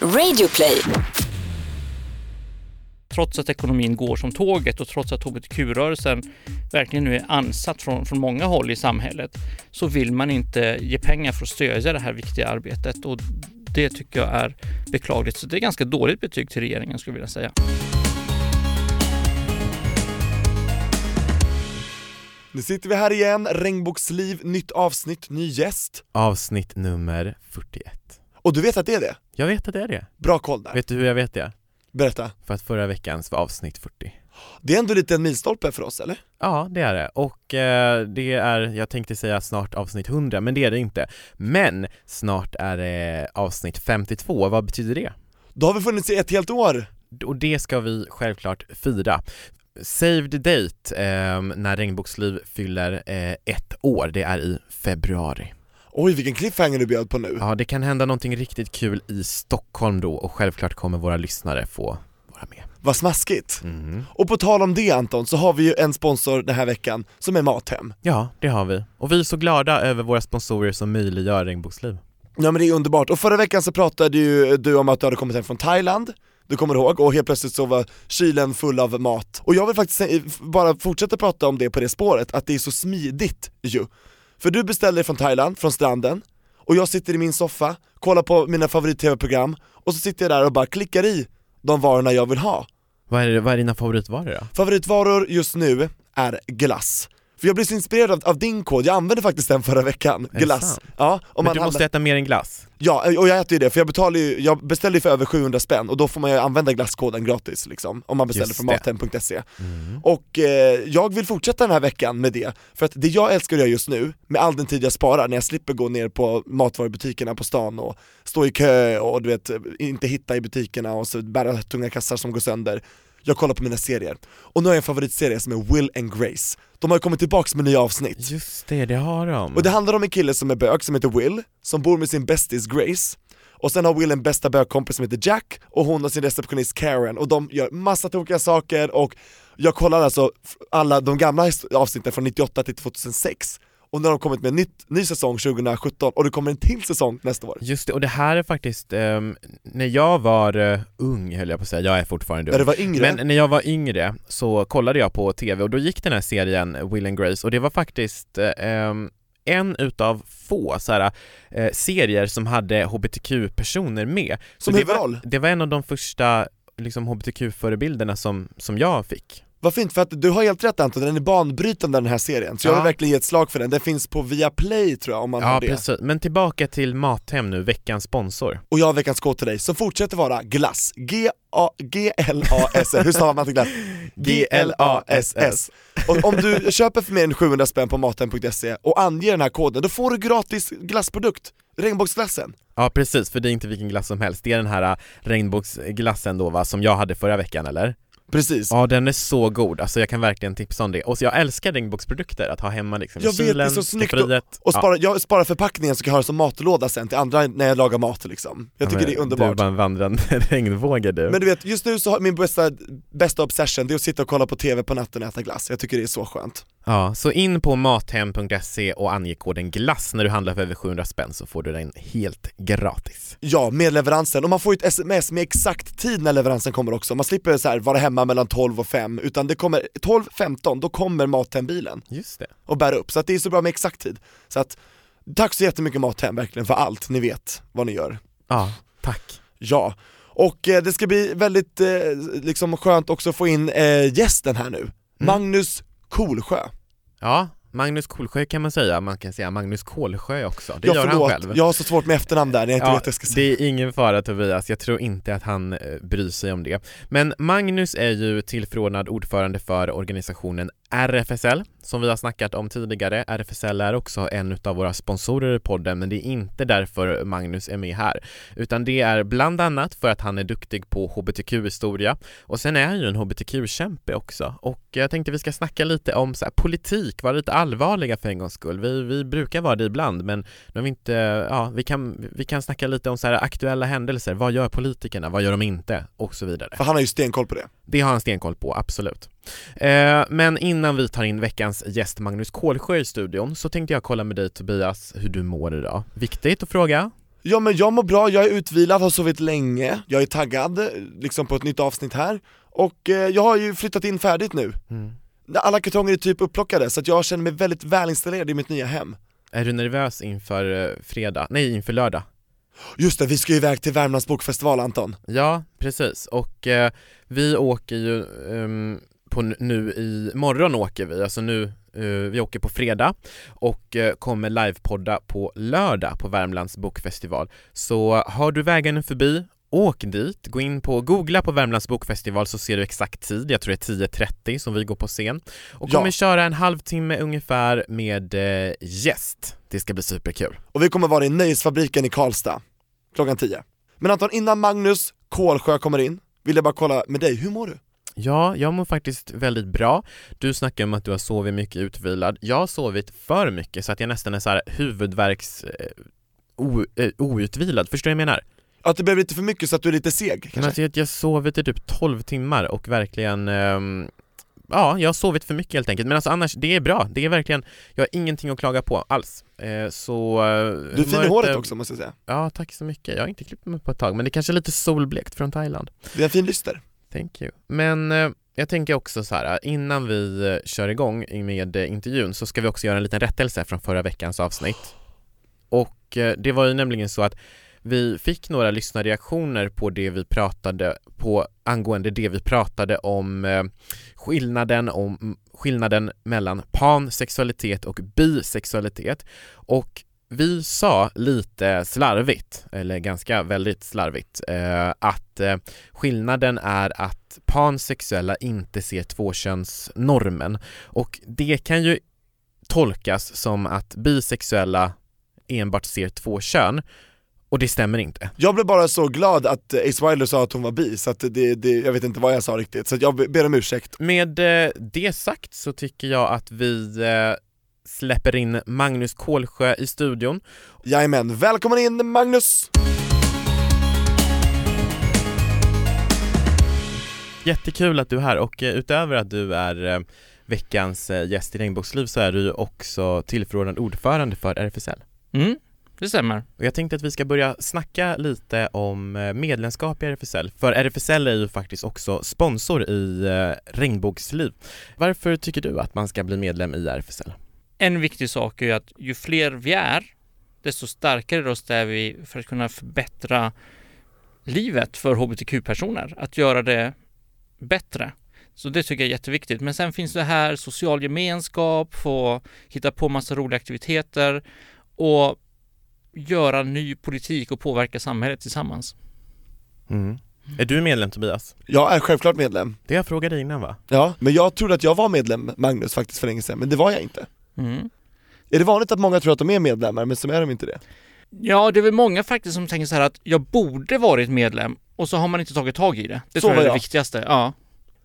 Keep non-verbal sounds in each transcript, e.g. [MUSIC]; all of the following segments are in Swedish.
Radioplay. Trots att ekonomin går som tåget och trots att hbtq-rörelsen verkligen nu är ansatt från, från många håll i samhället så vill man inte ge pengar för att stödja det här viktiga arbetet och det tycker jag är beklagligt. Så det är ganska dåligt betyg till regeringen skulle jag vilja säga. Nu sitter vi här igen, Regnbågsliv, nytt avsnitt, ny gäst. Avsnitt nummer 41 Och du vet att det är det? Jag vet att det är det. Bra koll där. Vet du hur jag vet det? Berätta. För att förra veckans var avsnitt 40 Det är ändå lite en milstolpe för oss, eller? Ja, det är det. Och eh, det är, jag tänkte säga snart avsnitt 100, men det är det inte. Men snart är det avsnitt 52, vad betyder det? Då har vi funnits i ett helt år. Och det ska vi självklart fira. Save the date eh, när Regnbågsliv fyller eh, ett år, det är i februari. Oj, vilken cliffhanger du bjöd på nu. Ja, det kan hända någonting riktigt kul i Stockholm då och självklart kommer våra lyssnare få vara med. Vad smaskigt. Mm. Och på tal om det Anton, så har vi ju en sponsor den här veckan som är Mathem. Ja, det har vi. Och vi är så glada över våra sponsorer som möjliggör Regnbågsliv. Ja men det är underbart, och förra veckan så pratade ju du om att du hade kommit hem från Thailand du kommer ihåg, och helt plötsligt så var kylen full av mat. Och jag vill faktiskt bara fortsätta prata om det på det spåret, att det är så smidigt ju. För du beställer från Thailand, från stranden, och jag sitter i min soffa, kollar på mina favorit-tv-program, och så sitter jag där och bara klickar i de varorna jag vill ha. Vad är, vad är dina favoritvaror då? Favoritvaror just nu är glass. För jag blev så inspirerad av, av din kod, jag använde faktiskt den förra veckan, glass. Ja, om Men du måste äta mer än glass. Ja, och jag äter ju det, för jag betalar ju, jag beställer ju för över 700 spänn och då får man ju använda glasskoden gratis liksom, om man beställer från mathem.se Mm. Och eh, jag vill fortsätta den här veckan med det, för att det jag älskar att göra just nu, med all den tid jag sparar när jag slipper gå ner på matvarubutikerna på stan och stå i kö och du vet, inte hitta i butikerna och så bära tunga kassar som går sönder jag kollar på mina serier, och nu har jag en favoritserie som är Will and Grace. De har ju kommit tillbaks med nya avsnitt. Just det, det har de. och det handlar om en kille som är bög, som heter Will, som bor med sin bästis Grace. Och sen har Will en bästa bögkompis som heter Jack, och hon har sin receptionist Karen, och de gör massa tokiga saker och jag kollar alltså alla de gamla avsnitten från 98 till 2006 och nu har de kommit med en nytt, ny säsong 2017 och det kommer en till säsong nästa år. Just det, och det här är faktiskt, ehm, när jag var eh, ung höll jag på att säga, jag är fortfarande När ung. du var yngre, Men när jag var yngre så kollade jag på TV och då gick den här serien Will and Grace och det var faktiskt ehm, en utav få så här, eh, serier som hade hbtq-personer med. Så som det huvudroll. var, det var en av de första liksom, hbtq-förebilderna som, som jag fick. Vad fint, för att du har helt rätt Anton, den är banbrytande den här serien, så jag Ja. vill verkligen ge ett slag för den, den finns på Viaplay tror jag om man Ja har det. precis, men tillbaka till Mathem nu, veckans sponsor. Och jag har veckans kod till dig, som fortsätter vara glass, G-L-A-S-S, hur stavar man till glass? [LAUGHS] G-L-A-S-S Och om du köper för mer än 700 spänn på maten.se och anger den här koden, då får du gratis glassprodukt, regnbågsglassen. Ja precis, för det är inte vilken glass som helst, det är den här äh, regnbågsglassen då va, som jag hade förra veckan eller? Precis Ja den är så god, alltså jag kan verkligen tipsa om det. Och så jag älskar regnbågsprodukter, att ha hemma liksom Jag i vet, det är kylen, så snyggt skafferiet. Och Ja. spara, jag sparar förpackningen så kan jag ha det som matlåda sen till andra när jag lagar mat liksom Jag tycker Ja, men det är Du är underbart bara en vandrande [LAUGHS] regnvåge du. Men du vet, just nu så har min bästa, bästa obsession, det är att sitta och kolla på TV på natten och äta glass, jag tycker det är så skönt Ja, så in på mathem.se och ange koden GLASS när du handlar för över 700 spänn så får du den helt gratis. Ja, med leveransen, och man får ju ett sms med exakt tid när leveransen kommer också, man slipper så här vara hemma mellan 12 och 5, utan det kommer 12-15, då kommer Mathem-bilen Just det. och bär upp, så att det är så bra med exakt tid. Så att, tack så jättemycket Mathem verkligen för allt, ni vet vad ni gör. Ja, tack. Ja, och eh, det ska bli väldigt eh, liksom skönt också att få in eh, gästen här nu, Magnus Kolsjö. Ja, Magnus Kolsjö kan man säga, man kan säga Magnus Kolsjö också, det ja, gör han förlåt, själv. jag har så svårt med efternamn där när jag inte Ja, vet vad jag ska säga. det är ingen fara Tobias, jag tror inte att han eh, bryr sig om det. Men Magnus är ju tillförordnad ordförande för organisationen RFSL, som vi har snackat om tidigare. RFSL är också en av våra sponsorer i podden, men det är inte därför Magnus är med här, utan det är bland annat för att han är duktig på hbtq-historia och sen är han ju en hbtq-kämpe också. Och jag tänkte vi ska snacka lite om så här, politik, vara lite allvarliga för en gångs skull. Vi, vi brukar vara det ibland, men nu har vi inte, ja, vi kan, vi kan snacka lite om så här aktuella händelser. Vad gör politikerna? Vad gör de inte? Och så vidare. För han har ju stenkoll på det. Det har han stenkoll på, absolut. Eh, men innan vi tar in veckans gäst Magnus Kolsjö i studion så tänkte jag kolla med dig Tobias hur du mår idag. Viktigt att fråga. Ja men jag mår bra, jag är utvilad, har sovit länge, jag är taggad liksom på ett nytt avsnitt här och eh, jag har ju flyttat in färdigt nu. Mm. Alla kartonger är typ upplockade så att jag känner mig väldigt välinstallerad i mitt nya hem. Är du nervös inför eh, fredag? Nej, inför lördag? Just det, vi ska ju iväg till Värmlands bokfestival Anton. Ja, precis. Och eh, vi åker ju ehm, på nu i morgon åker vi, alltså nu eh, vi åker på fredag och eh, kommer livepodda på lördag på Värmlands bokfestival. Så har du vägen förbi, åk dit, gå in på, googla på Värmlands bokfestival så ser du exakt tid, jag tror det är 10.30 som vi går på scen och Ja. kommer köra en halvtimme ungefär med eh, gäst. Det ska bli superkul. Och vi kommer vara i Nöjesfabriken i Karlstad, klockan 10. Men Anton, innan Magnus Kolsjö kommer in, vill jag bara kolla med dig, hur mår du? Ja, jag mår faktiskt väldigt bra. Du snackar om att du har sovit mycket utvilad. Jag har sovit för mycket så att jag nästan är så här huvudvärks eh, o, eh, outvilad. Förstår du vad jag menar? Att det blev lite för mycket så att du är lite seg Men kanske? alltså, jag, jag sovit i typ 12 timmar och verkligen ehm, Ja, jag har sovit för mycket helt enkelt, men alltså annars, det är bra, det är verkligen, jag har ingenting att klaga på alls. Eh, så... eh, Du är fin i håret också måste jag säga. Ja, tack så mycket. Jag har inte klippt mig på ett tag, men det kanske är lite solblekt från Thailand. Det är en fin lyster. Thank you. Men eh, jag tänker också så här, innan vi eh, kör igång med eh, intervjun så ska vi också göra en liten rättelse från förra veckans avsnitt. Och eh, det var ju nämligen så att vi fick några lyssnarreaktioner på det vi pratade på angående det vi pratade om eh, skillnaden, om skillnaden mellan pansexualitet och bisexualitet. Och vi sa lite slarvigt, eller ganska väldigt slarvigt, eh, att eh, skillnaden är att pansexuella inte ser tvåkönsnormen. Och det kan ju tolkas som att bisexuella enbart ser två kön och det stämmer inte. Jag blev bara så glad att eh, Ace Wilder sa att hon var bi, så att det, det, jag vet inte vad jag sa riktigt, så jag be- ber om ursäkt. Med eh, det sagt så tycker jag att vi eh, släpper in Magnus Kolsjö i studion. Jajamän, välkommen in Magnus! Jättekul att du är här och utöver att du är veckans gäst i Regnbågsliv så är du också tillförordnad ordförande för RFSL. Mm, det stämmer. Och jag tänkte att vi ska börja snacka lite om eh, medlemskap i RFSL, för RFSL är ju faktiskt också sponsor i eh, Regnbågsliv. Varför tycker du att man ska bli medlem i RFSL? En viktig sak är ju att ju fler vi är, desto starkare röst är vi för att kunna förbättra livet för hbtq-personer. Att göra det bättre. Så det tycker jag är jätteviktigt. Men sen finns det här social gemenskap, få hitta på massa roliga aktiviteter och göra ny politik och påverka samhället tillsammans. Mm. Är du medlem Tobias? Jag är självklart medlem. Det jag frågade innan va? Ja, men jag trodde att jag var medlem, Magnus, faktiskt för länge sedan, men det var jag inte. Mm. Är det vanligt att många tror att de är medlemmar, men så är de inte det? Ja, det är väl många faktiskt som tänker så här att jag borde varit medlem och så har man inte tagit tag i det. Det Så tror jag är det jag. viktigaste. Ja.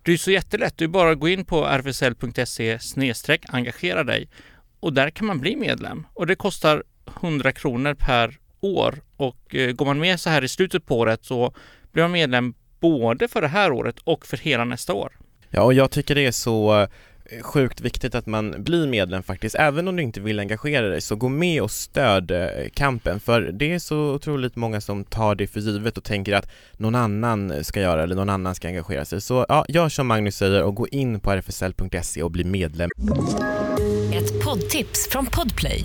Det är så jättelätt. Du bara gå in på rfsl.se engagera dig och där kan man bli medlem och det kostar 100 kronor per år och eh, går man med så här i slutet på året så blir man medlem både för det här året och för hela nästa år. Ja, och jag tycker det är så eh, sjukt viktigt att man blir medlem faktiskt. Även om du inte vill engagera dig så gå med och stöd eh, kampen för det är så otroligt många som tar det för givet och tänker att någon annan ska göra eller någon annan ska engagera sig. Så ja, gör som Magnus säger och gå in på rfsl.se och bli medlem. Ett poddtips från Podplay.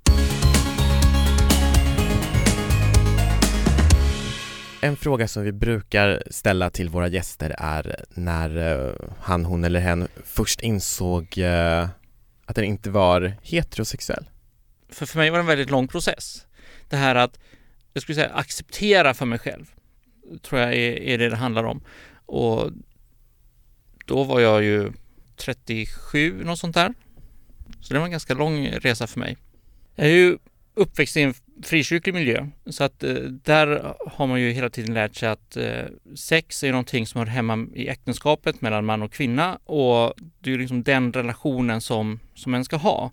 En fråga som vi brukar ställa till våra gäster är när eh, han, hon eller hen först insåg eh, att den inte var heterosexuell. För för mig var det en väldigt lång process. Det här att, jag skulle säga acceptera för mig själv, tror jag är, är det det handlar om. Och då var jag ju 37, något sånt där. Så det var en ganska lång resa för mig. Jag är ju uppväxt i en frikyrklig miljö. Så att eh, där har man ju hela tiden lärt sig att eh, sex är någonting som hör hemma i äktenskapet mellan man och kvinna och det är liksom den relationen som, som en ska ha.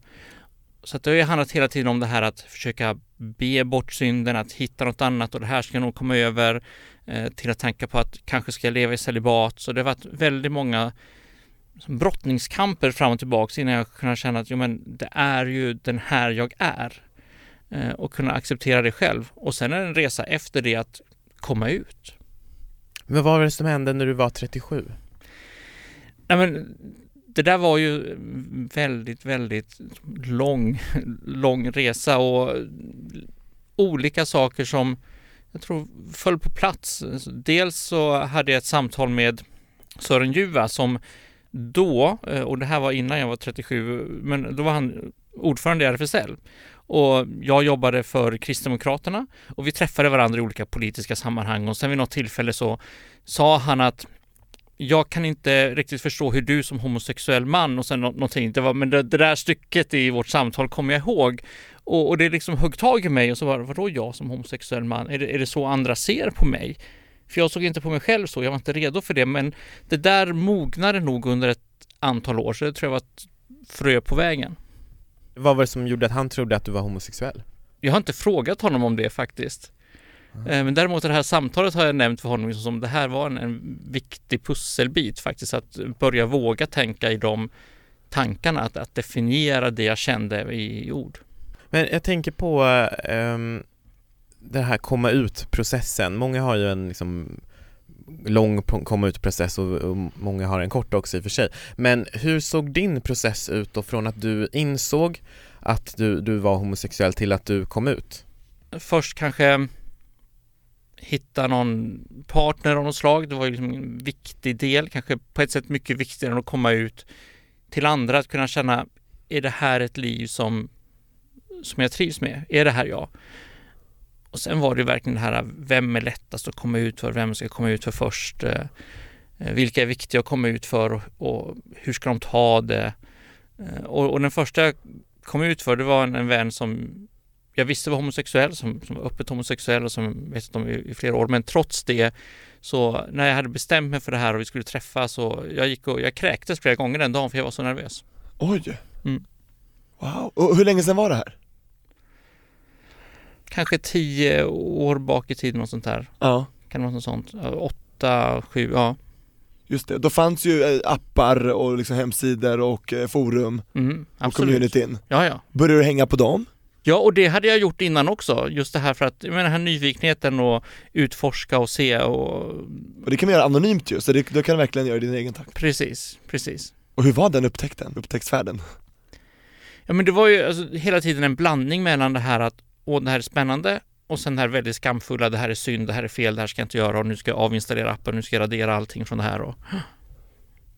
Så att det har ju handlat hela tiden om det här att försöka be bort synden, att hitta något annat och det här ska nog komma över eh, till att tänka på att kanske ska jag leva i celibat. Så det har varit väldigt många brottningskamper fram och tillbaks innan jag kunde känna att jo, men det är ju den här jag är och kunna acceptera det själv. Och sen är det en resa efter det att komma ut. Men vad var det som hände när du var 37? Nej, men det där var ju väldigt, väldigt lång, lång resa och olika saker som jag tror föll på plats. Dels så hade jag ett samtal med Sören Juva som då, eh, och det här var innan jag var 37, men då var han ordförande i RFSL. Och jag jobbade för Kristdemokraterna och vi träffade varandra i olika politiska sammanhang och sen vid något tillfälle så sa han att jag kan inte riktigt förstå hur du som homosexuell man och sen någonting, det var, men det, det där stycket i vårt samtal kommer jag ihåg. Och, och det liksom högg tag i mig och så var det, vadå jag som homosexuell man? Är det, är det så andra ser på mig? För jag såg inte på mig själv så, jag var inte redo för det, men det där mognade nog under ett antal år, så det tror jag var ett frö på vägen. Vad var det som gjorde att han trodde att du var homosexuell? Jag har inte frågat honom om det faktiskt. Mm. Men däremot det här samtalet har jag nämnt för honom som det här var en, en viktig pusselbit faktiskt, att börja våga tänka i de tankarna, att, att definiera det jag kände i, i ord. Men jag tänker på um, den här komma ut-processen. Många har ju en liksom lång komma ut-process och, och, många har en kort också i och för sig. Men hur såg din process ut då från att du insåg att du, du var homosexuell till att du kom ut? Först kanske hitta någon partner av något slag. Det var ju liksom en viktig del, kanske på ett sätt mycket viktigare än att komma ut till andra, att kunna känna, är det här ett liv som, som jag trivs med? Är det här jag? Och sen var det verkligen det här, vem är lättast att komma ut för? Vem ska komma ut för först? Eh, eh, vilka är viktiga att komma ut för och, och hur ska de ta det? Eh, och, och, den första jag kom ut för, det var en, en vän som jag visste var homosexuell, som, som var öppet homosexuell och som vetat om i, i flera år, men trots det så när jag hade bestämt mig för det här och vi skulle träffas och jag gick och jag kräktes flera gånger den dagen för jag var så nervös. Oj! Mm. Wow, och hur länge sedan var det här? Kanske tio år bak i tiden och sånt där. Ja. Kan det vara något sånt? Åtta, sju, ja. Just det, då fanns ju eh, appar och liksom hemsidor och eh, forum mm, och communityn. Ja, ja. Började du hänga på dem? Ja, och det hade jag gjort innan också. Just det här för att, jag menar den här nyfikenheten och utforska och se och... Och det kan man göra anonymt ju, så det, då kan du verkligen göra i din egen takt. Precis, precis. Och hur var den upptäckten, upptäcktsfärden? Ja men det var ju alltså, hela tiden en blandning mellan det här att, åh det här är spännande och sen det här väldigt skamfulla, det här är synd, det här är fel, det här ska jag inte göra och nu ska jag avinstallera appen, nu ska jag radera allting från det här och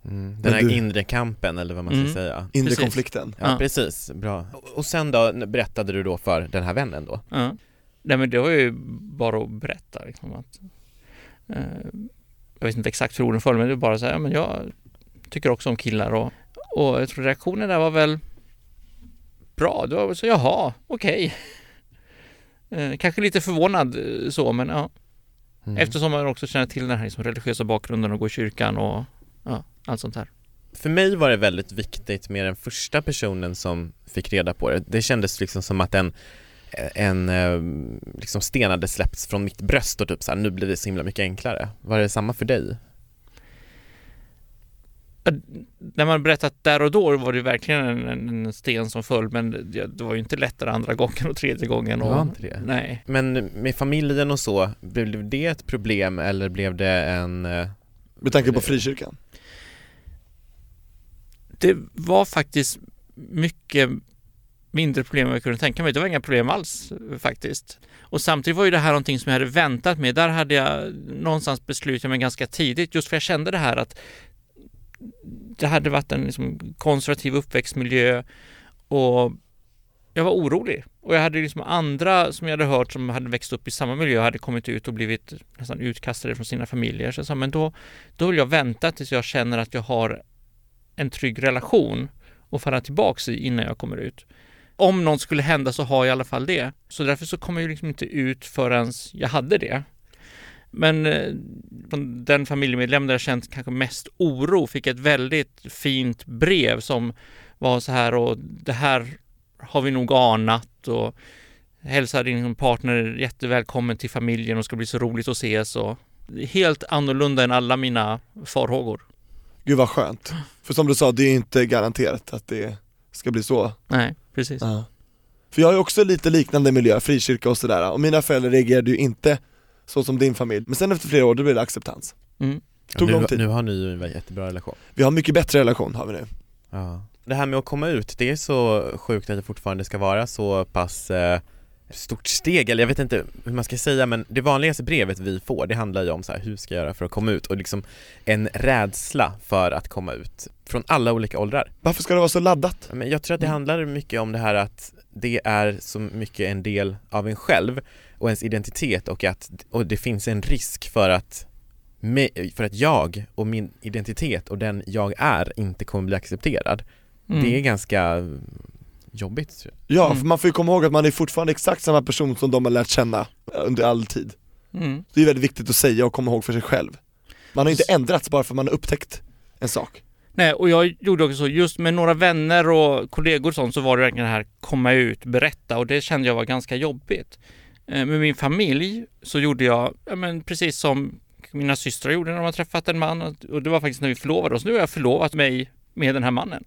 Mm. Den här du... inre kampen eller vad man ska mm. säga Inre precis. konflikten Ja, ja, precis, bra Och sen då, berättade du då för den här vännen då? Ja Nej men det var ju bara att berätta liksom att eh, Jag vet inte exakt hur orden föll men det var bara så här, men jag tycker också om killar och, och jag tror reaktionen där var väl bra, det var så jaha, okej okay. Eh, Kanske lite förvånad eh, så men ja mm. Eftersom man också känner till den här liksom, religiösa bakgrunden och går i kyrkan och ja, allt sånt här. För mig var det väldigt viktigt med den första personen som fick reda på det. Det kändes liksom som att en, en eh, liksom sten hade släppts från mitt bröst och typ så här, nu blir det så himla mycket enklare. Var det samma för dig? När man berättat där och då var det verkligen en, en sten som föll men det, det, var ju inte lättare andra gången och tredje gången. Och, det var inte det? Nej. Men med familjen och så, blev det ett problem eller blev det en... Eh, med tanke på frikyrkan? det var faktiskt mycket mindre problem än jag kunde tänka mig. Det var inga problem alls faktiskt. Och samtidigt var ju det här någonting som jag hade väntat med. Där hade jag någonstans beslutat mig ganska tidigt just för jag kände det här att det hade varit en liksom konservativ uppväxtmiljö och jag var orolig. Och jag hade liksom andra som jag hade hört som hade växt upp i samma miljö hade kommit ut och blivit nästan utkastade från sina familjer. Så jag sa, men då, då vill jag vänta tills jag känner att jag har en trygg relation och falla tillbaks i innan jag kommer ut. om något skulle hända så har jag i alla fall det. Så därför så kom jag ju liksom inte ut förrän jag hade det. Men eh, från den familjemedlem där jag känt kanske mest oro fick ett väldigt fint brev som var så här och det här har vi nog anat och hälsa din partner jättevälkommen till familjen och ska bli så roligt att ses och helt annorlunda än alla mina farhågor. Gud vad skönt. För som du sa, det är inte garanterat att det ska bli så. Nej, precis. Ja. För jag ju också lite liknande miljö, frikyrka och sådär, och mina föräldrar reagerade ju inte så som din familj, men sen efter flera år då blev det acceptans. Mm. Tog nu, lång tid. nu har ni ju en jättebra relation. Vi har mycket bättre relation har vi nu. Ja. Det här med att komma ut, det är så sjukt att det fortfarande ska vara så pass eh, stort steg, eller jag vet inte hur man ska säga men det vanligaste brevet vi får det handlar ju om så här, hur ska jag göra för att komma ut och liksom en rädsla för att komma ut från alla olika åldrar. Varför ska det vara så laddat? Men jag tror att det Mm. handlar mycket om det här att det är så mycket en del av en själv och ens identitet och att och det finns en risk för att me- för att jag och min identitet och den jag är inte kommer bli accepterad. Mm. Det är ganska jobbigt. Ja, Mm. för man får ju komma ihåg att man är fortfarande exakt samma person som de har lärt känna under all tid. Mm. Det är väldigt viktigt att säga och komma ihåg för sig själv. Man har inte ändrats bara för att man har upptäckt en sak. Nej, och jag gjorde också så, just med några vänner och kollegor och sånt så var det verkligen det här komma ut, berätta och det kände jag var ganska jobbigt. Eh, Med min familj så gjorde jag, ja, men precis som mina systrar gjorde när de har träffat en man och det var faktiskt när vi förlovade oss. Nu har jag förlovat mig med den här mannen.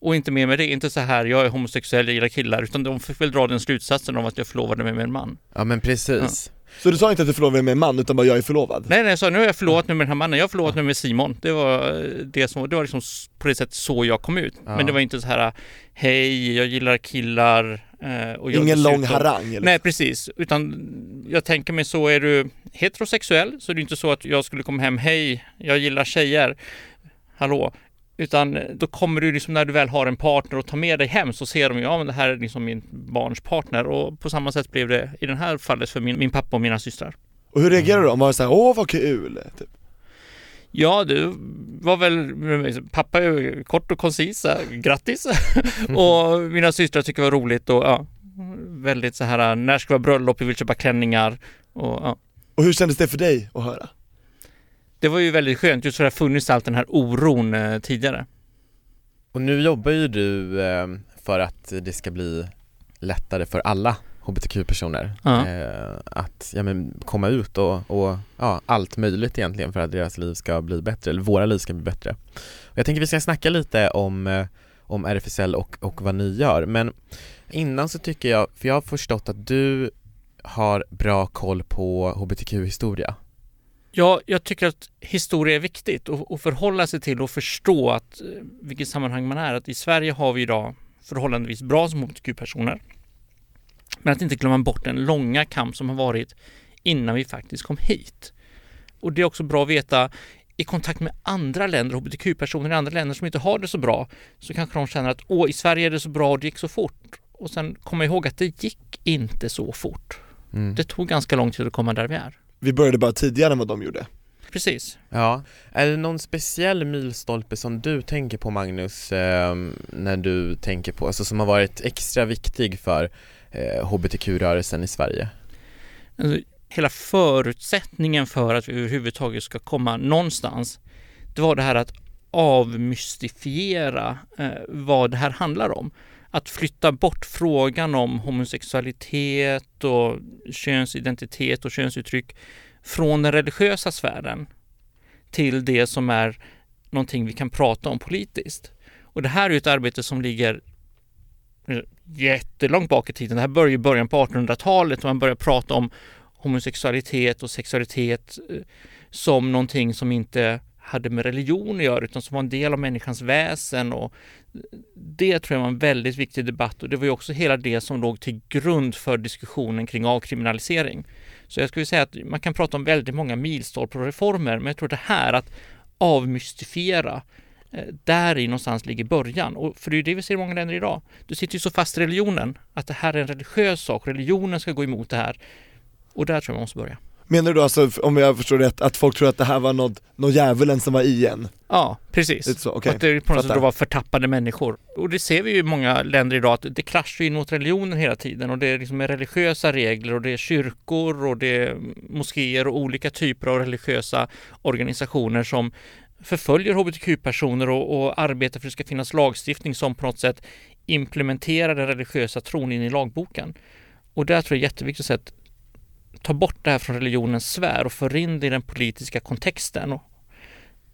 Och inte mer med det, inte så här jag är homosexuell, jag gillar killar, utan de fick väl dra den slutsatsen om att jag förlovade mig med en man. Ja men precis. Så du sa inte att du förlovade dig med en man utan bara jag är förlovad? Nej, nej, jag sa nu har jag förlovat mig med den här mannen. Jag har förlovat mig med Simon. Det var eh, det som, det var liksom på det sättet så jag kom ut. Ja. Men det var inte så här, hej, jag gillar killar. eh, Och jag Ingen lång harang eller? Nej, precis. Utan jag tänker mig så, är du heterosexuell så är det inte så att jag skulle komma hem, hej, jag gillar tjejer. Hallå. Utan eh, då kommer du liksom när du väl har en partner och tar med dig hem så ser de ju, ja men det här är liksom min barns partner och på samma sätt blev det i det här fallet för min, min pappa och mina systrar. Och hur reagerar du då? Var det såhär, åh vad kul? Typ. Ja, du var väl... Pappa är kort och koncis. Grattis! [LAUGHS] och mina systrar tycker det var roligt och ja, väldigt så här, när ska vi ha bröllop? Vi vill köpa klänningar. Och, ja. Och hur kändes det för dig att höra? Det var ju väldigt skönt, just för det har funnits allt den här oron eh, tidigare. Och nu jobbar ju du eh, för att det ska bli lättare för alla hbtq-personer Ja. eh, att ja, men, komma ut och, och ja, allt möjligt egentligen för att deras liv ska bli bättre, eller våra liv ska bli bättre. Och jag tänker vi ska snacka lite om, eh, om RFSL och, och vad ni gör, men innan så tycker jag, för jag har förstått att du har bra koll på hbtq-historia. Ja, jag tycker att historia är viktigt och, och förhålla sig till och förstå att eh, vilket sammanhang man är. Att i Sverige har vi idag förhållandevis bra som hbtq-personer. Men att inte glömma bort den långa kamp som har varit innan vi faktiskt kom hit. Och det är också bra att veta i kontakt med andra länder, hbtq-personer i andra länder som inte har det så bra, så kanske de känner att åh, i Sverige är det så bra och det gick så fort. Och sen komma ihåg att det gick inte så fort. Mm. Det tog ganska lång tid att komma där vi är. Vi började bara tidigare än vad de gjorde. Precis. Ja, är det någon speciell milstolpe som du tänker på Magnus, eh, när du tänker på, alltså som har varit extra viktig för eh, hbtq-rörelsen i Sverige? Alltså, hela förutsättningen för att vi överhuvudtaget ska komma någonstans, det var det här att avmystifiera eh, vad det här handlar om. Att flytta bort frågan om homosexualitet och könsidentitet och könsuttryck från den religiösa sfären till det som är någonting vi kan prata om politiskt. Och det här är ju ett arbete som ligger eh, jättelångt bak i tiden. Det här börjar i början på 1800-talet och man börjar prata om homosexualitet och sexualitet eh, som någonting som inte hade med religion att göra utan som var en del av människans väsen och det tror jag var en väldigt viktig debatt och det var ju också hela det som låg till grund för diskussionen kring avkriminalisering. Så jag skulle säga att man kan prata om väldigt många milstolpar och reformer men jag tror det här att avmystifiera eh, där i någonstans ligger början. Och för det är ju det vi ser i många länder idag. Du sitter ju så fast i religionen att det här är en religiös sak. Religionen ska gå emot det här. Och där tror jag man måste börja. Menar du då alltså, om jag förstår rätt, att folk tror att det här var något, någon djävulen som var i en? Ja, precis. Lite så, okej. Att det på något sätt Fattar. då var förtappade människor. Och det ser vi ju i många länder idag att det kraschar in mot religionen hela tiden och det är liksom religiösa regler och det är kyrkor och det är moskéer och olika typer av religiösa organisationer som förföljer hbtq-personer och, och arbetar för att det ska finnas lagstiftning som på något sätt implementerar den religiösa tron in i lagboken. Och där tror jag det är jätteviktigt att ta bort det här från religionens sfär och för in det i den politiska kontexten. Och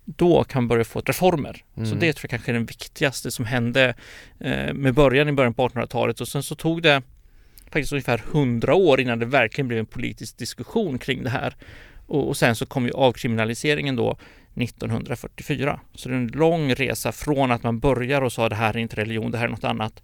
då kan man börja få reformer. Så Mm. det tror jag kanske är den viktigaste som hände eh, med början i början på 1800-talet och sen så tog det faktiskt ungefär 100 år innan det verkligen blev en politisk diskussion kring det här. Och, och sen så kom ju avkriminaliseringen då 1944. Så det är en lång resa från att man börjar och sa det här är inte religion, det här är något annat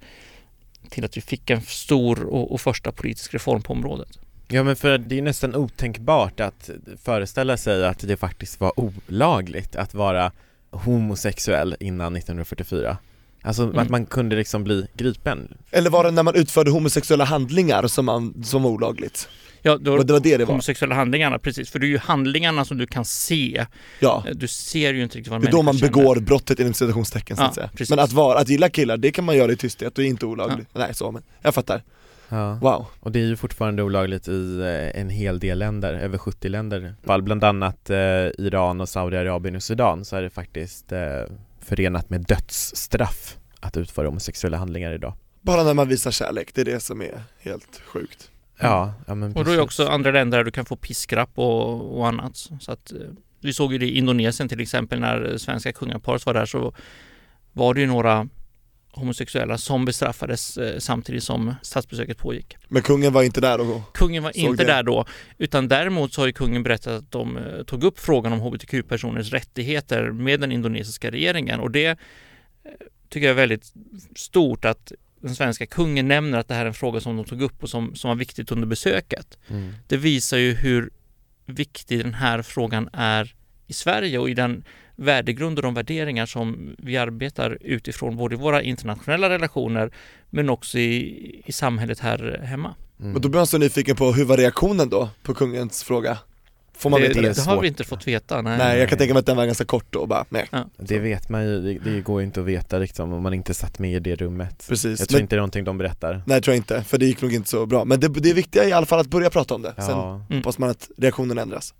till att vi fick en stor och, och första politisk reform på området. Ja men för det är nästan otänkbart att föreställa sig att det faktiskt var olagligt att vara homosexuell innan 1944 Alltså Mm. att man kunde liksom bli gripen Eller var det när man utförde homosexuella handlingar som, man, som var olagligt? Ja, då, Och det var det det var? homosexuella handlingarna, precis. För det är ju handlingarna som du kan se. Ja, Du ser ju inte riktigt vad en det är då man känner. begår brottet inom citationstecken så Ja, att säga precis. Men att vara, att gilla killar, det kan man göra i tysthet och är inte olagligt Nej så men, jag fattar, Ja, wow. Och det är ju fortfarande olagligt i eh, en hel del länder, över 70 länder. Bland annat eh, Iran och Saudiarabien och Sudan så är det faktiskt eh, förenat med dödsstraff att utföra homosexuella handlingar idag. Bara när man visar kärlek, det är det som är helt sjukt. Ja, ja men Och då är det också andra länder där du kan få piskrapp och, och annat. Så att eh, vi såg ju det i Indonesien till exempel när svenska kungaparet var där så var det ju några homosexuella som bestraffades eh, samtidigt som statsbesöket pågick. Men kungen var inte där och Kungen var inte det. där då, utan däremot så har ju kungen berättat att de eh, tog upp frågan om hbtq-personers rättigheter med den indonesiska regeringen och det eh, tycker jag är väldigt stort att den svenska kungen nämner att det här är en fråga som de tog upp och som, som var viktigt under besöket. mm. Det visar ju hur viktig den här frågan är i Sverige och i den värdegrund och de värderingar som vi arbetar utifrån både i våra internationella relationer men också i, i samhället här hemma. Mm. Men då blir man så nyfiken på, hur var reaktionen då på kungens fråga? Får man det, veta det, det? det har vi inte fått veta. Nej. Nej jag kan tänka mig att den var ganska kort då bara, nej Det vet man ju, det, det går ju inte att veta liksom om man inte satt med i det rummet Precis, Jag tror men, inte det är någonting de berättar nej tror jag inte, för det gick nog inte så bra Men det, det viktiga är i alla fall att börja prata om det, sen Ja. Mm. hoppas man att reaktionen ändras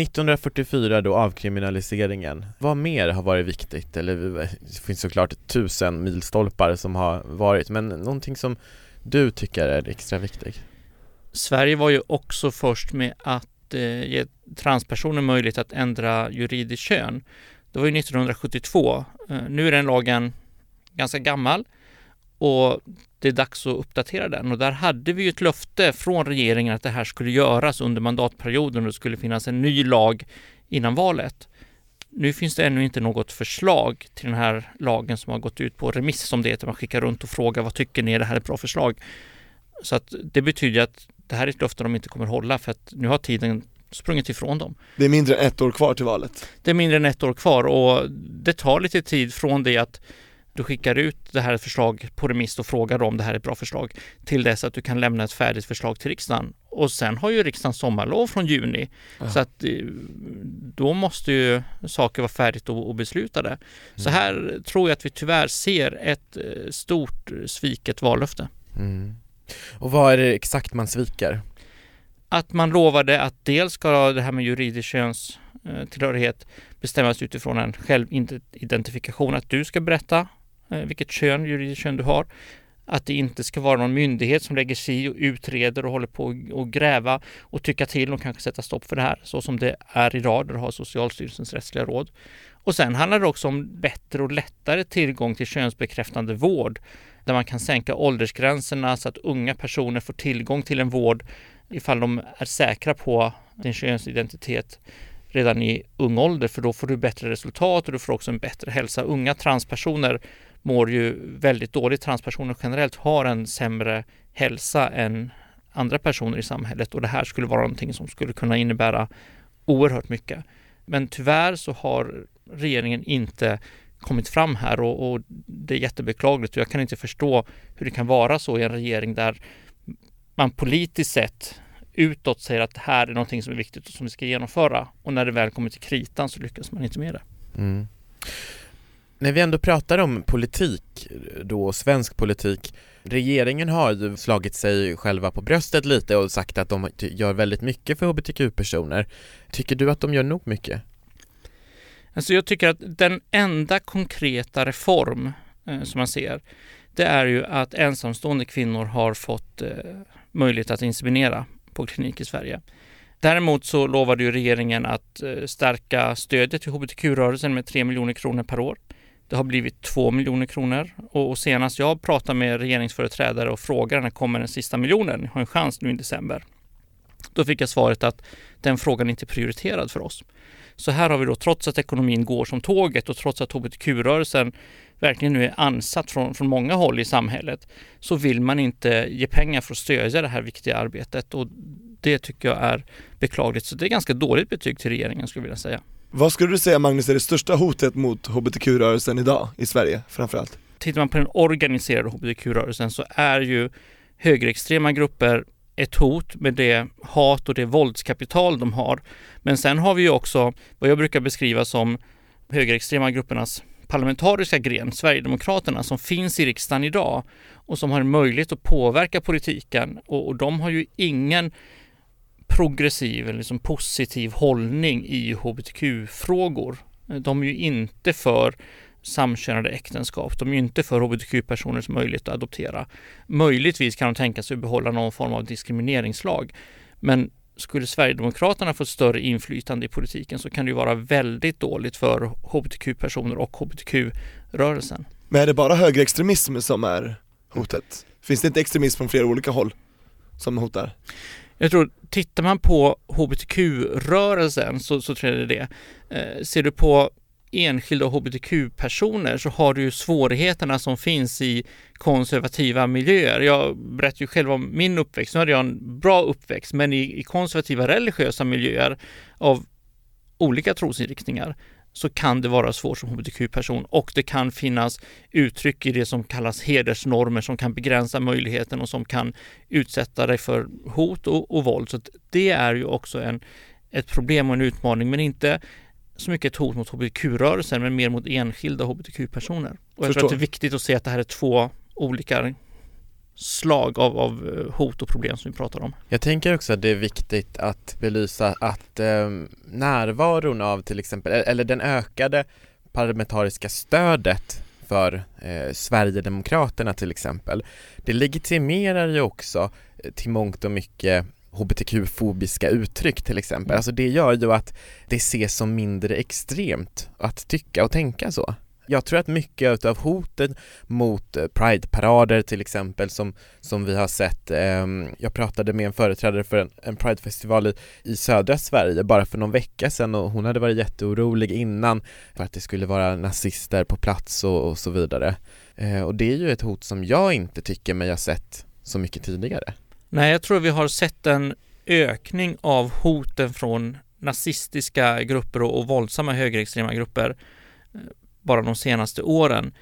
1944 då, avkriminaliseringen. Vad mer har varit viktigt? Eller eh, det finns såklart tusen milstolpar som har varit, men någonting som du tycker är extra viktigt? Sverige var ju också först med att eh, ge transpersoner möjlighet att ändra juridiskt kön. Det var ju 1972. Eh, nu är den lagen ganska gammal och det är dags att uppdatera den. Och där hade vi ju ett löfte från regeringen att det här skulle göras under mandatperioden och det skulle finnas en ny lag innan valet. Nu finns det ännu inte något förslag till den här lagen som har gått ut på remiss som det heter. Man skickar runt och frågar vad tycker ni, är det här ett bra förslag? Så att det betyder att det här är ett löfte de inte kommer hålla för att nu har tiden sprungit ifrån dem. Det är mindre än ett år kvar till valet Det är mindre än ett år kvar och det tar lite tid från det att du skickar ut det här förslag på remiss och frågar om det här är ett bra förslag till dess att du kan lämna ett färdigt förslag till riksdagen. Och sen har ju riksdagen sommarlov från juni Ja. så att eh, då måste ju saker vara färdigt och, och beslutade. Så här tror jag att vi tyvärr ser ett eh, stort eh, sviket vallöfte. Mm. Och vad är det exakt man sviker? att man lovade att dels ska det här med juridisk könstillhörighet bestämmas utifrån en självidentifikation, att du ska berätta eh, Eh, vilket kön, juridiskt kön du har. Att det inte ska vara någon myndighet som lägger sig i och utreder och håller på och gräva och tycka till och kanske sätta stopp för det här, så som det är idag där du har Socialstyrelsens rättsliga råd. Och sen handlar det också om bättre och lättare tillgång till könsbekräftande vård, där man kan sänka åldersgränserna så att unga personer får tillgång till en vård ifall de är säkra på din könsidentitet redan i ung ålder för då får du bättre resultat och du får också en bättre hälsa. Unga transpersoner mår ju väldigt dåligt. Transpersoner generellt har en sämre hälsa än andra personer i samhället och det här skulle vara någonting som skulle kunna innebära oerhört mycket. Men tyvärr så har regeringen inte kommit fram här och, och det är jättebeklagligt och jag kan inte förstå hur det kan vara så i en regering där man politiskt sett utåt säger att det här är någonting som är viktigt och som vi ska genomföra. Och när det väl kommer till kritan så lyckas man inte med det. Mm. När vi ändå pratar om politik, då svensk politik, regeringen har ju slagit sig själva på bröstet lite och sagt att de gör väldigt mycket för hbtq-personer. Tycker du att de gör nog mycket? Alltså jag tycker att den enda konkreta reform eh, som man ser, det är ju att ensamstående kvinnor har fått eh, möjlighet att inseminera på klinik i Sverige. Däremot så lovade ju regeringen att eh, stärka stödet till hbtq-rörelsen med 3 miljoner kronor per år. Det har blivit 2 miljoner kronor och senast jag pratade med regeringsföreträdare och frågade när kommer den sista miljonen? Ni har en chans nu i december. Då fick jag svaret att den frågan inte är prioriterad för oss. Så här har vi då, trots att ekonomin går som tåget och trots att hbtq-rörelsen verkligen nu är ansatt från, från många håll i samhället, så vill man inte ge pengar för att stödja det här viktiga arbetet och det tycker jag är beklagligt. Så det är ganska dåligt betyg till regeringen skulle jag vilja säga. Vad skulle du säga Magnus är det största hotet mot hbtq-rörelsen idag i Sverige framförallt? Tittar man på den organiserade hbtq-rörelsen så är ju högerextrema grupper ett hot med det hat och det våldskapital de har. Men sen har vi ju också vad jag brukar beskriva som högerextrema gruppernas parlamentariska gren, Sverigedemokraterna, som finns i riksdagen idag och som har en möjlighet att påverka politiken och, och de har ju ingen progressiv eller liksom positiv hållning i hbtq-frågor. De är ju inte för samkönade äktenskap. De är ju inte för hbtq-personers möjlighet att adoptera. Möjligtvis kan de tänka sig att behålla någon form av diskrimineringslag. Men skulle Sverigedemokraterna få större inflytande i politiken så kan det ju vara väldigt dåligt för hbtq-personer och hbtq-rörelsen. Men är det bara högerextremism som är hotet? Finns det inte extremism från flera olika håll som hotar? Jag tror, tittar man på hbtq-rörelsen så, så tror jag det är det. Eh, ser du på enskilda hbtq-personer så har du ju svårigheterna som finns i konservativa miljöer. Jag berättar ju själv om min uppväxt. Nu hade jag en bra uppväxt, men i, i konservativa religiösa miljöer av olika trosinriktningar så kan det vara svårt som hbtq-person och det kan finnas uttryck i det som kallas hedersnormer som kan begränsa möjligheten och som kan utsätta dig för hot och, och våld. Så det är ju också en, ett problem och en utmaning, men inte så mycket ett hot mot hbtq-rörelsen men mer mot enskilda hbtq-personer. Och jag Förstår. tror att det är viktigt att se att det här är två olika slag av, av eh, hot och problem som vi pratar om. Jag tänker också att det är viktigt att belysa att eh, närvaron av till exempel, eller den ökade parlamentariska stödet för eh, Sverigedemokraterna till exempel, det legitimerar ju också eh, till mångt och mycket hbtq-fobiska uttryck till exempel. Alltså det gör ju att det ses som mindre extremt att tycka och tänka så. Jag tror att mycket av hotet mot eh, Pride-parader till exempel som, som vi har sett, eh, jag pratade med en företrädare för en, en Pride-festival i, i södra Sverige bara för någon vecka sedan och hon hade varit jätteorolig innan för att det skulle vara nazister på plats och, och så vidare. Eh, och det är ju ett hot som jag inte tycker mig ha sett så mycket tidigare. Nej, jag tror vi har sett en ökning av hoten från nazistiska grupper och, och våldsamma högerextrema grupper bara de senaste åren.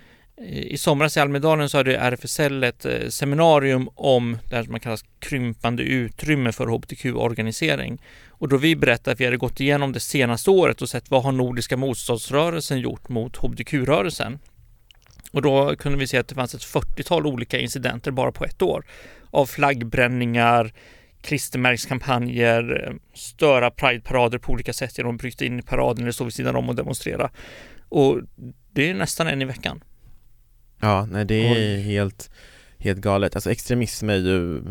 Eh, I somras i Almedalen så hade RFSL ett eh, seminarium om det här som man kallar krympande utrymme för hbtq-organisering. Och då vi berättade att vi hade gått igenom det senaste året och sett vad har Nordiska motståndsrörelsen gjort mot hbtq-rörelsen. Och då kunde vi se att det fanns ett 40-tal olika incidenter bara på ett år av flaggbränningar, klistermärkskampanjer, eh, störa prideparader på olika sätt genom att bryta in i paraden eller stå vid sidan om och demonstrera. Och det är nästan en i veckan. Ja, nej det är helt, helt galet. Alltså extremism är ju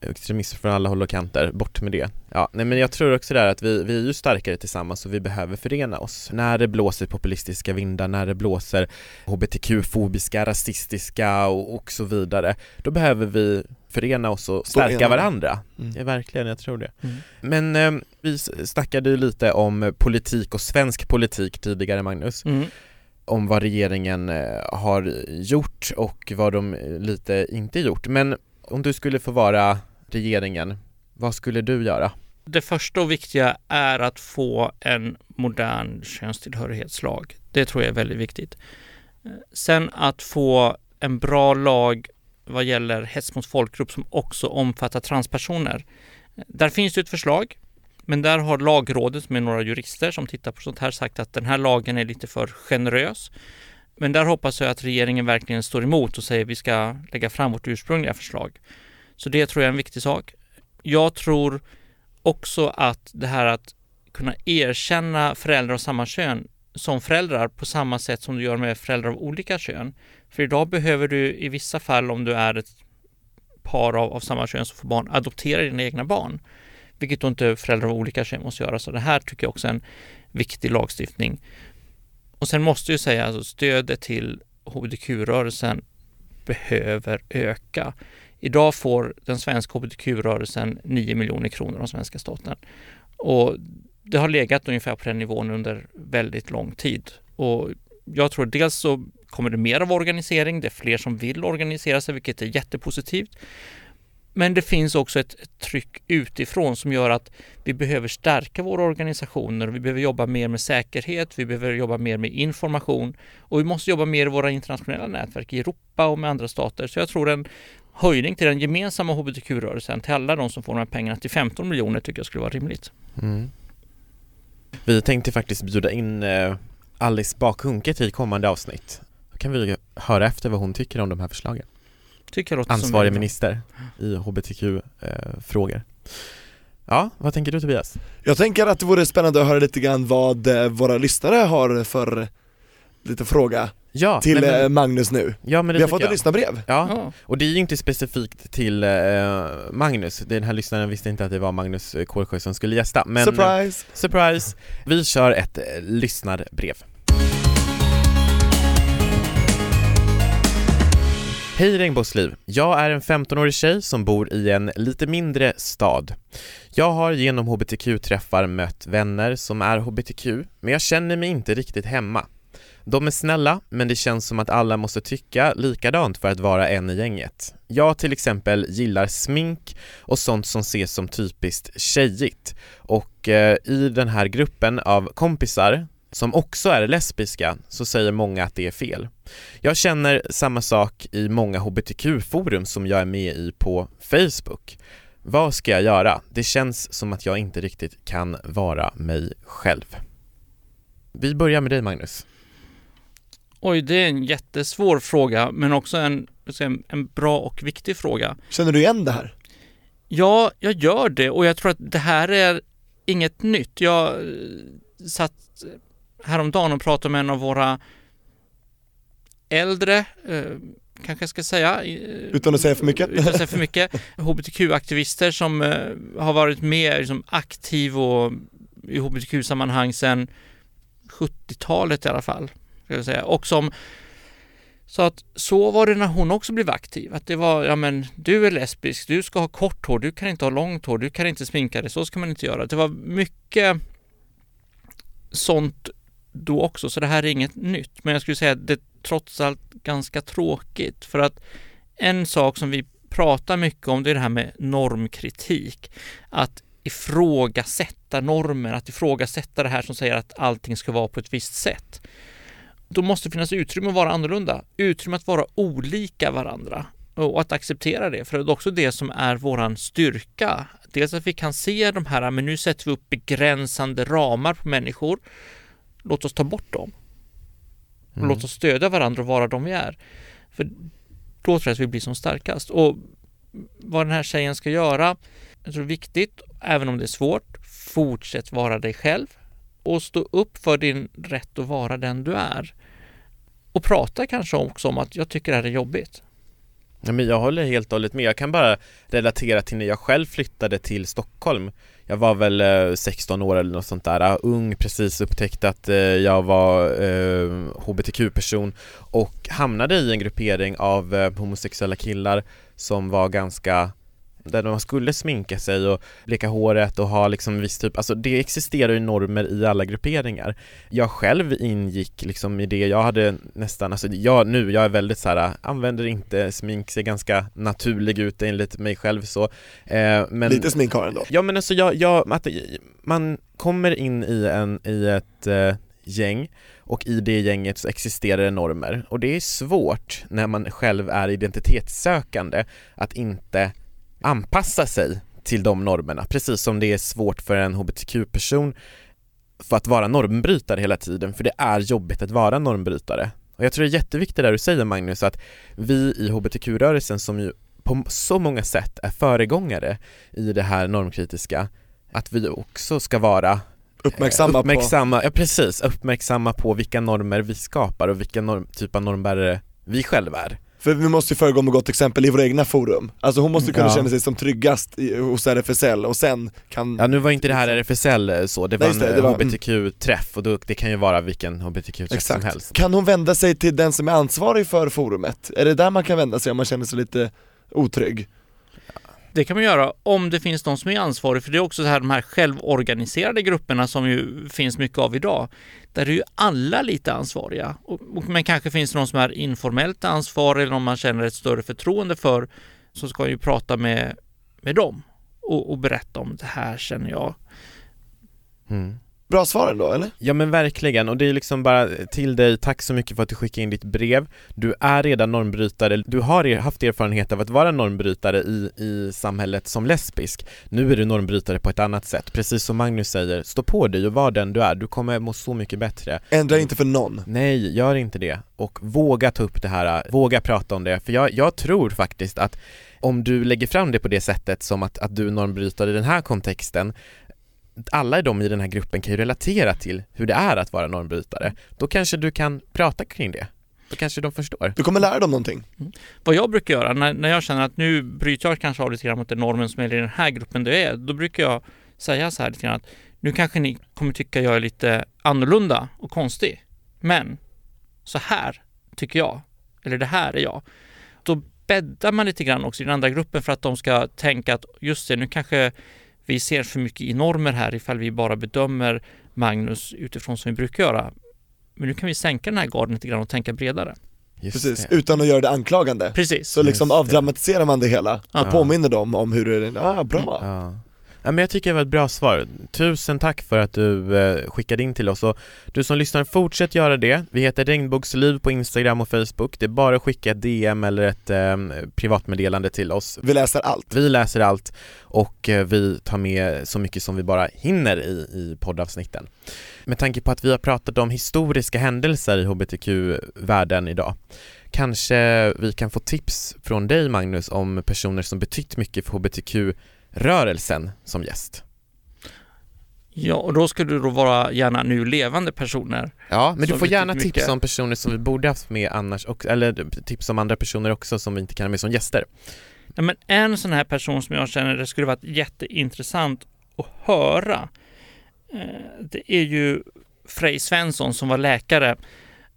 extremism från alla håll och kanter, bort med det. Ja, nej men jag tror också där att vi, vi är ju starkare tillsammans och vi behöver förena oss. När det blåser populistiska vindar, när det blåser hbtq-fobiska, rasistiska och, och så vidare, då behöver vi förena oss och stärka varandra. Mm. Ja, verkligen, jag tror det. Mm. Men eh, vi snackade ju lite om politik och svensk politik tidigare, Magnus. Mm. Om vad regeringen eh, har gjort och vad de lite inte gjort. Men om du skulle få vara regeringen, vad skulle du göra? Det första och viktiga är att få en modern könstillhörighetslag. Det tror jag är väldigt viktigt. Sen att få en bra lag vad gäller hets mot folkgrupp som också omfattar transpersoner. Där finns det ett förslag, men där har lagrådet med några jurister som tittar på sånt här sagt att den här lagen är lite för generös. Men där hoppas jag att regeringen verkligen står emot och säger att vi ska lägga fram vårt ursprungliga förslag. Så det tror jag är en viktig sak. Jag tror också att det här att kunna erkänna föräldrar av samma kön som föräldrar på samma sätt som du gör med föräldrar av olika kön. För idag behöver du i vissa fall om du är ett par av, av samma kön som får barn adoptera dina egna barn. Vilket då inte föräldrar av olika kön måste göra. Så det här tycker jag också är en viktig lagstiftning. Och sen måste jag säga att alltså, stödet till hbtq-rörelsen behöver öka. Idag får den svenska hbtq-rörelsen 9 miljoner kronor av svenska staten. Och det har legat ungefär på den nivån under väldigt lång tid. Och jag tror dels så kommer det mer av organisering, det är fler som vill organisera sig, vilket är jättepositivt. Men det finns också ett, tryck utifrån som gör att vi behöver stärka våra organisationer. Vi behöver jobba mer med säkerhet, vi behöver jobba mer med information och vi måste jobba mer i våra internationella nätverk i Europa och med andra stater. Så jag tror en höjning till den gemensamma hbtq-rörelsen, till alla de som får de här pengarna, till 15 miljoner tycker jag skulle vara rimligt. Mm. Vi tänkte faktiskt bjuda in eh, Alice Bakhunke till kommande avsnitt. Då kan vi höra efter vad hon tycker om de här förslagen. Tycker jag Ansvarig minister i hbtq-frågor. Eh, ja, vad tänker du Tobias? Jag tänker att det vore spännande att höra lite grann vad eh, våra lyssnare har för lite fråga ja, till men, eh, Magnus nu. Ja, men Vi har fått ett lyssnarbrev. Ja. ja, och det är ju inte specifikt till eh, Magnus, den här lyssnaren visste inte att det var Magnus Kålsjö som skulle gästa men Surprise! Eh, surprise! Vi kör ett eh, lyssnarbrev. Hej Regnbågsliv! Jag är en 15-årig tjej som bor i en lite mindre stad. Jag har genom hbtq-träffar mött vänner som är hbtq, men jag känner mig inte riktigt hemma. De är snälla, men det känns som att alla måste tycka likadant för att vara en i gänget. Jag till exempel gillar smink och sånt som ses som typiskt tjejigt och eh, i den här gruppen av kompisar som också är lesbiska så säger många att det är fel. Jag känner samma sak i många hbtq-forum som jag är med i på Facebook. Vad ska jag göra? Det känns som att jag inte riktigt kan vara mig själv. Vi börjar med dig Magnus. Oj, det är en jättesvår fråga, men också en, en bra och viktig fråga. Känner du igen det här? Ja, jag gör det och jag tror att det här är inget nytt. Jag eh, satt häromdagen och pratade med en av våra äldre, eh, kanske jag ska säga. Utan att säga för mycket? Utan att säga för mycket. [LAUGHS] HBTQ-aktivister som eh, har varit med liksom, aktiv och i HBTQ-sammanhang sedan 70-talet i alla fall. Ska jag säga. Och som så att så var det när hon också blev aktiv. Att det var, ja men du är lesbisk, du ska ha kort hår, du kan inte ha långt hår, du kan inte sminka dig, så ska man inte göra. Det var mycket sånt då också, så det här är inget nytt. Men jag skulle säga att det är trots allt ganska tråkigt för att en sak som vi pratar mycket om det är det här med normkritik. Att ifrågasätta normer, att ifrågasätta det här som säger att allting ska vara på ett visst sätt. Då måste det finnas utrymme att vara annorlunda, utrymme att vara olika varandra och att acceptera det, för det är också det som är våran styrka. Dels att vi kan se de här, men nu sätter vi upp begränsande ramar på människor. Låt oss ta bort dem. Och mm. låt oss stödja varandra och vara de vi är. För då tror jag att vi blir som starkast. Och vad den här tjejen ska göra, jag tror det är viktigt, även om det är svårt, fortsätt vara dig själv och stå upp för din rätt att vara den du är. Och prata kanske också om att jag tycker det här är jobbigt. Ja, men jag håller helt och hållet med. Jag kan bara relatera till när jag själv flyttade till Stockholm. Jag var väl eh, 16 år eller något sånt där, ung, precis upptäckte att eh, jag var eh, hbtq-person och hamnade i en gruppering av eh, homosexuella killar som var ganska där man skulle sminka sig och bleka håret och ha liksom viss typ, alltså det existerar ju normer i alla grupperingar. Jag själv ingick liksom i det, jag hade nästan, alltså jag nu, jag är väldigt så här, använder inte smink, ser ganska naturlig ut enligt mig själv så eh, men, Lite smink har ändå? Ja men alltså jag, jag att man kommer in i en, i ett eh, gäng och i det gänget så existerar det normer och det är svårt när man själv är identitetssökande att inte anpassa sig till de normerna, precis som det är svårt för en hbtq-person för att vara normbrytare hela tiden, för det är jobbigt att vara normbrytare. Och jag tror det är jätteviktigt det du säger Magnus, att vi i hbtq-rörelsen som ju på så många sätt är föregångare i det här normkritiska, att vi också ska vara Uppmärksamma, uppmärksamma på... Ja precis, uppmärksamma på vilka normer vi skapar och vilka norm, typ av normbärare vi själva är. För vi måste ju föregå med gott exempel i våra egna forum. Alltså hon måste kunna Ja. känna sig som tryggast i, hos RFSL och sen kan Ja nu var inte det här RFSL eh, så, det var Nej, det, en det var- hbtq-träff och då, det kan ju vara vilken hbtq-träff som helst. Kan hon vända sig till den som är ansvarig för forumet? Är det där man kan vända sig om man känner sig lite otrygg? Det kan man göra om det finns någon som är ansvarig, för det är också så här de här självorganiserade grupperna som ju finns mycket av idag. Där är ju alla lite ansvariga. Och, och, men kanske finns det någon som är informellt ansvarig eller om man känner ett större förtroende för så ska ju prata med, med dem och, och berätta om det här känner jag. Mm. Bra svar ändå eller? Ja men verkligen, och det är liksom bara till dig, tack så mycket för att du skickade in ditt brev. Du är redan normbrytare, du har haft erfarenhet av att vara normbrytare i, i samhället som lesbisk. Nu är du normbrytare på ett annat sätt, precis som Magnus säger, stå på dig och var den du är, du kommer må så mycket bättre. Ändra inte för någon. Nej, gör inte det. Och våga ta upp det här, våga prata om det. För jag, jag tror faktiskt att om du lägger fram det på det sättet som att, att du normbrytare i den här kontexten alla de i den här gruppen kan ju relatera till hur det är att vara normbrytare. Då kanske du kan prata kring det. Då kanske de förstår. Du kommer lära dem någonting. Vad jag brukar göra när, när jag känner att nu bryter jag kanske av lite grann mot den normen som är i den här gruppen det är, då brukar jag säga så här lite grann att nu kanske ni kommer tycka jag är lite annorlunda och konstig. Men så här tycker jag, eller det här är jag. Då bäddar man lite grann också i den andra gruppen för att de ska tänka att just det, nu kanske vi ser för mycket i normer här ifall vi bara bedömer Magnus utifrån som vi brukar göra. Men nu kan vi sänka den här garden lite grann och tänka bredare. Just Precis, det. utan att göra det anklagande. Precis. Så liksom Just det. avdramatiserar man det hela Ja. och påminner dem om hur det är, ah bra. Ja. Ja, men jag tycker det var ett bra svar. Tusen tack för att du eh, skickade in till oss och du som lyssnar, fortsätt göra det. Vi heter Regnbågsliv på Instagram och Facebook. Det är bara att skicka ett DM eller ett eh, privatmeddelande till oss. Vi läser allt. Vi läser allt och eh, vi tar med så mycket som vi bara hinner i, i poddavsnitten. Med tanke på att vi har pratat om historiska händelser i hbtq-världen idag Kanske vi kan få tips från dig Magnus om personer som betytt mycket för hbtq-rörelsen som gäst. Ja, och då skulle det då vara gärna nu levande personer. Ja, men du får gärna mycket. tips om personer som vi borde haft med annars, och, eller tips om andra personer också som vi inte kan ha med som gäster. Nej, men en sån här person som jag känner det skulle vara jätteintressant att höra. eh, Det är ju Frej Svensson som var läkare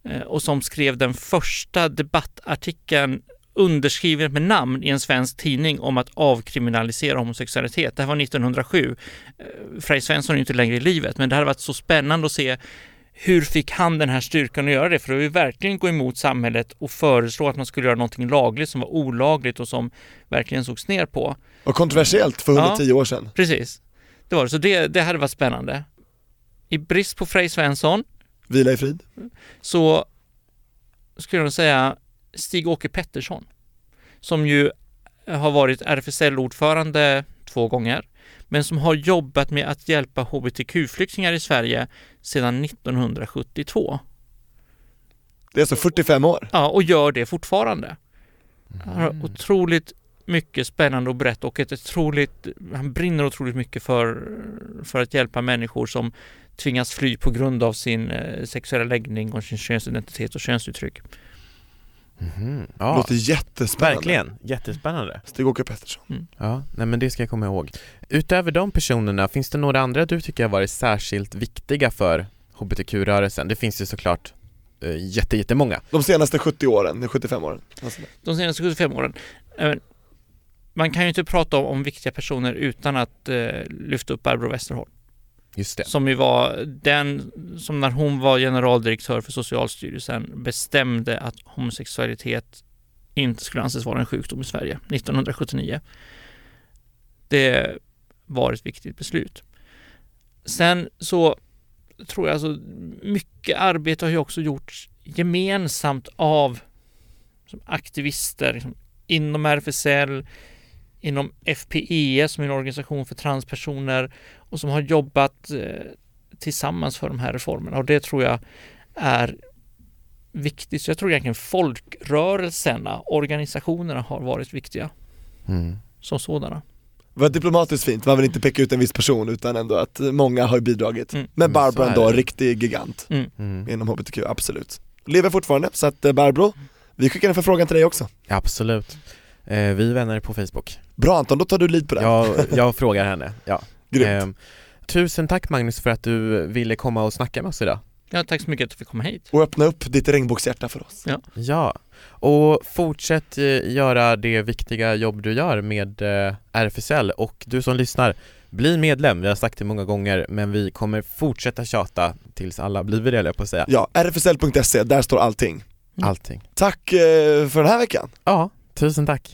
eh, och som skrev den första debattartikeln underskriven med namn i en svensk tidning om att avkriminalisera homosexualitet. Det här var 1907. Eh, Frej Svensson är ju inte längre i livet, men det hade varit så spännande att se hur fick han den här styrkan att göra det? För det var ju verkligen gå emot samhället och föreslå att man skulle göra någonting lagligt som var olagligt och som verkligen sågs ner på. Och kontroversiellt för Ja. 110 år sedan. Precis. Det var det. Så det, det hade varit spännande. I brist på Frej Svensson Vila i frid. så skulle jag säga Stig-Åke Pettersson som ju har varit RFSL-ordförande två gånger men som har jobbat med att hjälpa hbtq-flyktingar i Sverige sedan 1972. Det är alltså 45 år. Ja, och gör det fortfarande. Han har Mm. otroligt mycket spännande att berätta och ett otroligt, han brinner otroligt mycket för, för att hjälpa människor som tvingas fly på grund av sin eh, sexuella läggning och sin könsidentitet och könsuttryck. Det Ja, låter jättespännande. verkligen. Jättespännande. Stig-Åke Pettersson. Ja, nej men det ska jag komma ihåg. Utöver de personerna, finns det några andra du tycker har varit särskilt viktiga för hbtq-rörelsen? Det finns ju såklart eh, jätte, jättemånga. De senaste 70 åren, de 75 åren. Alltså, De senaste 75 åren. eh, Man kan ju inte prata om, om viktiga personer utan att eh, lyfta upp Barbro Westerholm. Just det. Som ju var den som när hon var generaldirektör för Socialstyrelsen bestämde att homosexualitet inte skulle anses vara en sjukdom i Sverige 1979. Det var ett viktigt beslut. Sen så tror jag alltså mycket arbete har ju också gjorts gemensamt av som aktivister liksom, inom RFSL, inom FPE som är en organisation för transpersoner och som har jobbat eh, tillsammans för de här reformerna och det tror jag är viktigt. Så jag tror egentligen folkrörelserna, organisationerna har varit viktiga Mm. som sådana. Det var diplomatiskt fint, man vill inte peka ut en viss person utan ändå att många har bidragit. Mm. Men Mm, Barbro ändå, riktig gigant Mm. inom HBTQ, absolut. Lever fortfarande, så att eh, Barbro, vi skickar en förfrågan till dig också. Absolut. Eh, vi är vänner på Facebook. Bra Anton, då tar du lead på det. Jag, jag frågar henne, ja. Grymt. Ehm, tusen tack Magnus för att du ville komma och snacka med oss idag. Ja, tack så mycket att du fick komma hit. Och öppna upp ditt regnbågshjärta för oss. Ja, och fortsätt eh, göra det viktiga jobb du gör med eh, RFSL och du som lyssnar, bli medlem. Vi har sagt det många gånger men vi kommer fortsätta tjata tills alla blir det, jag på att säga. Ja, rfsl.se, där står allting. Mm. Allting. Tack eh, för den här veckan. Ja, tusen tack.